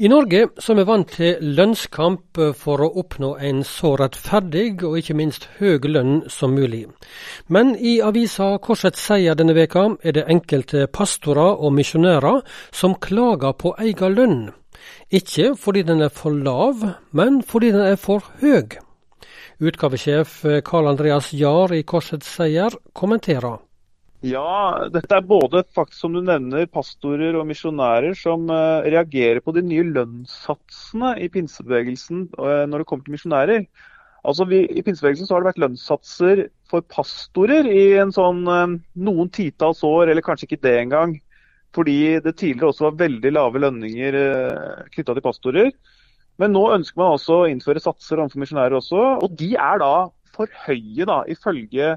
I Norge som er vant til lønnskamp for å oppnå en så rettferdig og ikke minst høy lønn som mulig. Men i avisa Korsets Seier denne veka er det enkelte pastorer og misjonærer som klager på egen lønn. Ikke fordi den er for lav, men fordi den er for høy. Utgavesjef Karl Andreas Jahr i Korsets Seier kommenterer. Ja, dette er både faktisk som du nevner, pastorer og misjonærer som uh, reagerer på de nye lønnssatsene i pinsebevegelsen uh, når det kommer til misjonærer. Altså vi, I pinsebevegelsen så har det vært lønnssatser for pastorer i en sånn uh, noen titalls år, eller kanskje ikke det engang. Fordi det tidligere også var veldig lave lønninger knytta til pastorer. Men nå ønsker man altså å innføre satser overfor misjonærer også, og de er da for høye, da, ifølge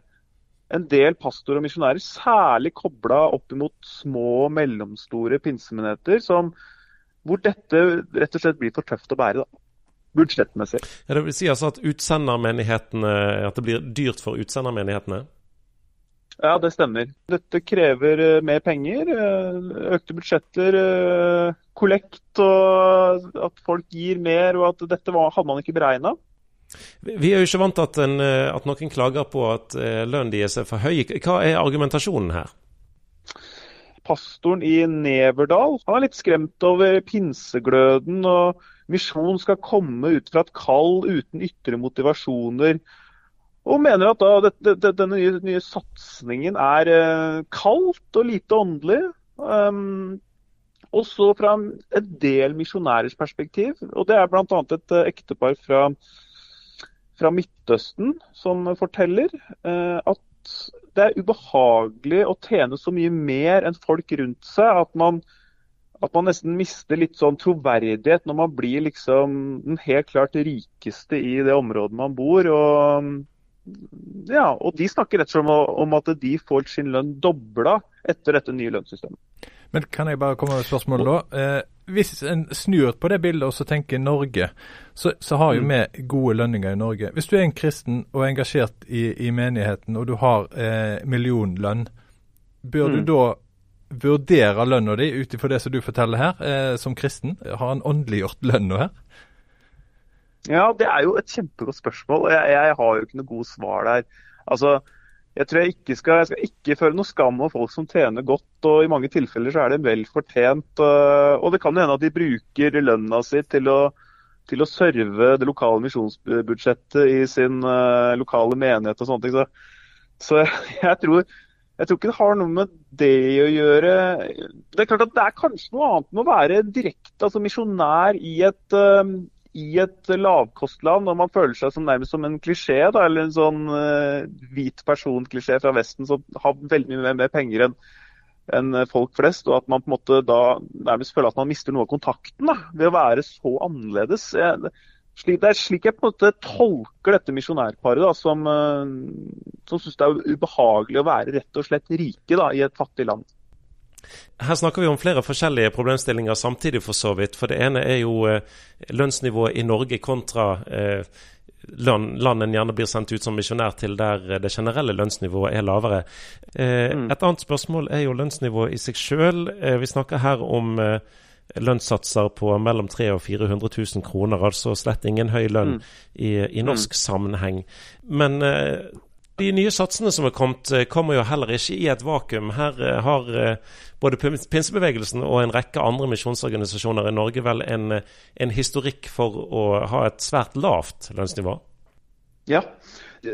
en del pastorer og misjonærer, særlig kobla opp mot små og mellomstore pinsemenigheter, hvor dette rett og slett blir for tøft å bære. da budsjettmessig. Ja, det vil si altså at utsendermenighetene, at det blir dyrt for utsendermenighetene? Ja, det stemmer. Dette krever eh, mer penger, eh, økte budsjetter, eh, kollekt og at folk gir mer. og at Dette hadde man ikke beregna. Vi er jo ikke vant til at, en, eh, at noen klager på at eh, lønnen deres er for høy. Hva er argumentasjonen her? Pastoren i Neverdal han er litt skremt over pinsegløden. og Misjon skal komme ut fra et kall uten ytre motivasjoner. Og mener at da, det, det, denne nye, nye, satsingen er eh, kaldt og lite åndelig. Um, også fra en del misjonærers perspektiv. og Det er bl.a. et ektepar fra fra Midtøsten som forteller eh, at det er ubehagelig å tjene så mye mer enn folk rundt seg at man, at man nesten mister litt sånn troverdighet når man blir liksom den helt klart rikeste i det området man bor. Og, ja, og de snakker rett og slett om, at de får sin lønn dobla etter dette nye lønnssystemet. Men kan jeg bare komme med et spørsmål da? Hvis en snur på det bildet og så tenker Norge, så, så har jo mm. vi gode lønninger i Norge. Hvis du er en kristen og er engasjert i, i menigheten og du har eh, millionlønn, bør mm. du da vurdere lønna di ut ifra det som du forteller her, eh, som kristen? Har han åndeliggjort lønna her? Ja, det er jo et kjempegodt spørsmål. og jeg, jeg har jo ikke noe god svar der. Altså, jeg tror jeg ikke skal, jeg skal ikke føle noe skam over folk som tjener godt, og i mange tilfeller så er det vel fortjent. Og det kan hende at de bruker lønna si til å, til å serve det lokale misjonsbudsjettet i sin uh, lokale menighet og sånne ting. Så, så jeg, tror, jeg tror ikke det har noe med det å gjøre. Det er klart at det er kanskje noe annet med å være direkte altså misjonær i et, uh, i et lavkostland, og man føler seg som nærmest som en klisjé, da, eller en sånn uh, hvit person-klisjé fra Vesten som har veldig mye mer penger enn enn folk flest, og at man på en måte da nærmest føler at man mister noe av kontakten da, ved å være så annerledes. Jeg, det er slik jeg på en måte tolker dette misjonærparet, da, som, uh, som syns det er ubehagelig å være rett og slett rike da, i et fattig land. Her snakker vi om flere forskjellige problemstillinger samtidig, for så vidt. For det ene er jo eh, lønnsnivået i Norge kontra eh, land, land en gjerne blir sendt ut som misjonær til, der det generelle lønnsnivået er lavere. Eh, mm. Et annet spørsmål er jo lønnsnivået i seg sjøl. Eh, vi snakker her om eh, lønnssatser på mellom 300 og 400 000 kroner, altså slett ingen høy lønn mm. i, i, norsk mm. sammenheng. Men eh, de nye satsene som er kommet, eh, kommer jo heller ikke i et vakuum. Her eh, har eh, både pinsebevegelsen og en rekke andre misjonsorganisasjoner i Norge vel en, en, historikk for å ha et svært lavt lønnsnivå? Ja,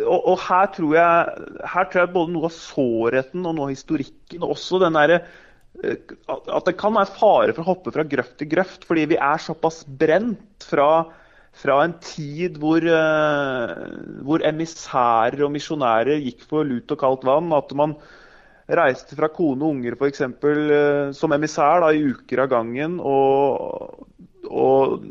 og, og her, tror jeg, her, tror jeg, både noe av sårheten og noe av historikken, og også den derre at det kan være fare for å hoppe fra grøft til grøft, fordi vi er såpass brent fra fra en tid hvor, uh, hvor emissærer og misjonærer gikk for lut og kaldt vann. At man reiste fra kone og unger f.eks. Uh, som emissær da, i uker av gangen. Og, og,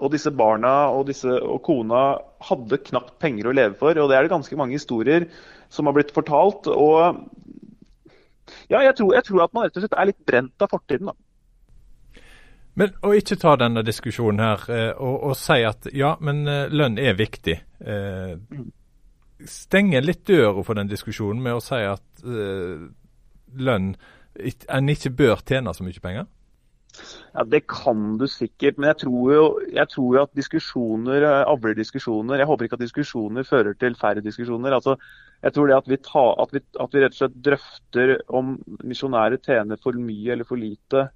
og disse barna og, disse, og, kona hadde knapt penger å leve for. Og det er det ganske mange historier som har blitt fortalt. Og ja, jeg tror, jeg tror at man rett og slett er litt brent av fortiden. da. Men å ikke ta denne diskusjonen her eh, og, og, si at ja, men eh, lønn er viktig. Eh, stenge litt døra for den diskusjonen med å si at lønn En ikke bør tjene så mye penger? Ja, Det kan du sikkert, men jeg tror jo, jeg tror jo at diskusjoner avler diskusjoner. Jeg håper ikke at diskusjoner fører til færre diskusjoner. Altså, jeg tror det at vi, ta, at, vi, at vi, rett og slett drøfter om misjonærer tjener for mye eller for lite,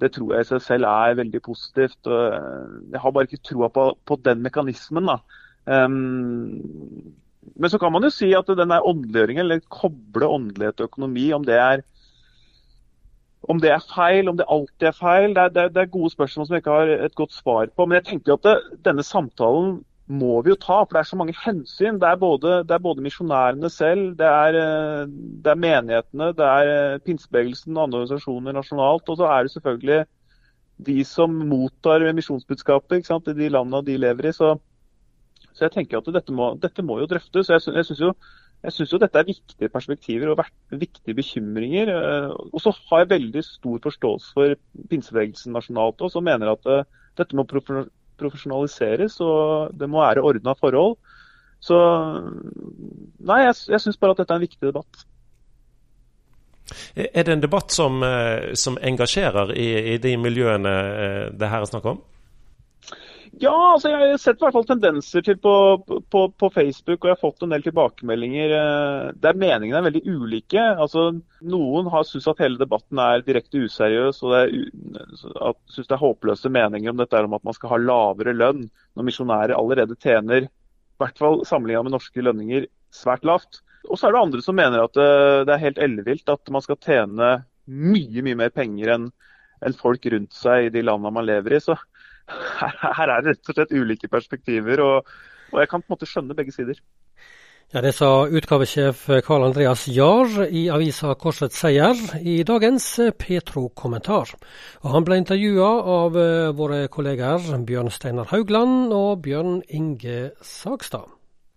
det tror jeg i seg selv er veldig positivt. Eh, jeg har bare ikke troa på, på, den mekanismen. Um, men så kan man jo si at den der åndeliggjøringen, eller koble åndelighet og økonomi, om det er om det er feil, om det alltid er feil, det, er, det er, gode spørsmål som jeg ikke har et godt svar på. Men jeg tenker at det, denne samtalen må vi jo ta, for det er så mange hensyn. Det er både, både misjonærene selv, det er, eh, det er, menighetene, det er eh, pinsebevegelsen og andre organisasjoner nasjonalt. Og så er det selvfølgelig de som mottar misjonsbudskapet i de landene de lever i. Så, så jeg tenker at dette må, dette må jo drøftes. Jeg, synes jo jeg syns jo dette er viktige perspektiver og viktige bekymringer. Eh, og så har jeg veldig stor forståelse for pinsebevegelsen nasjonalt også, og mener at dette må profesjonaliseres og det må være ordna forhold. Så nei, jeg, jeg syns bare at dette er en viktig debatt. Er det en debatt som, eh, som engasjerer i, i de miljøene det her er snakk om? Ja, altså jeg har sett i hvert fall tendenser til på, på, på, Facebook, og jeg har fått en del tilbakemeldinger eh, der meningene er veldig ulike. Altså, Noen har syntes at hele debatten er direkte useriøs, og syns det er håpløse meninger om dette om at man skal ha lavere lønn når misjonærer allerede tjener, i hvert fall sammenlignet med norske lønninger, svært lavt. Og så er det andre som mener at eh, det er helt ellevilt at man skal tjene mye, mye mer penger enn enn folk rundt seg i de landene man lever i. Så her, her, er det rett og slett ulike perspektiver, og, og jeg kan på en måte skjønne begge sider. Ja, Det sa utgavesjef Karl Andreas Jahr i avisa Korsets Seier i dagens Petro-kommentar. Og Han ble intervjua av eh, våre kolleger Bjørn Steinar Haugland og Bjørn Inge Sagstad.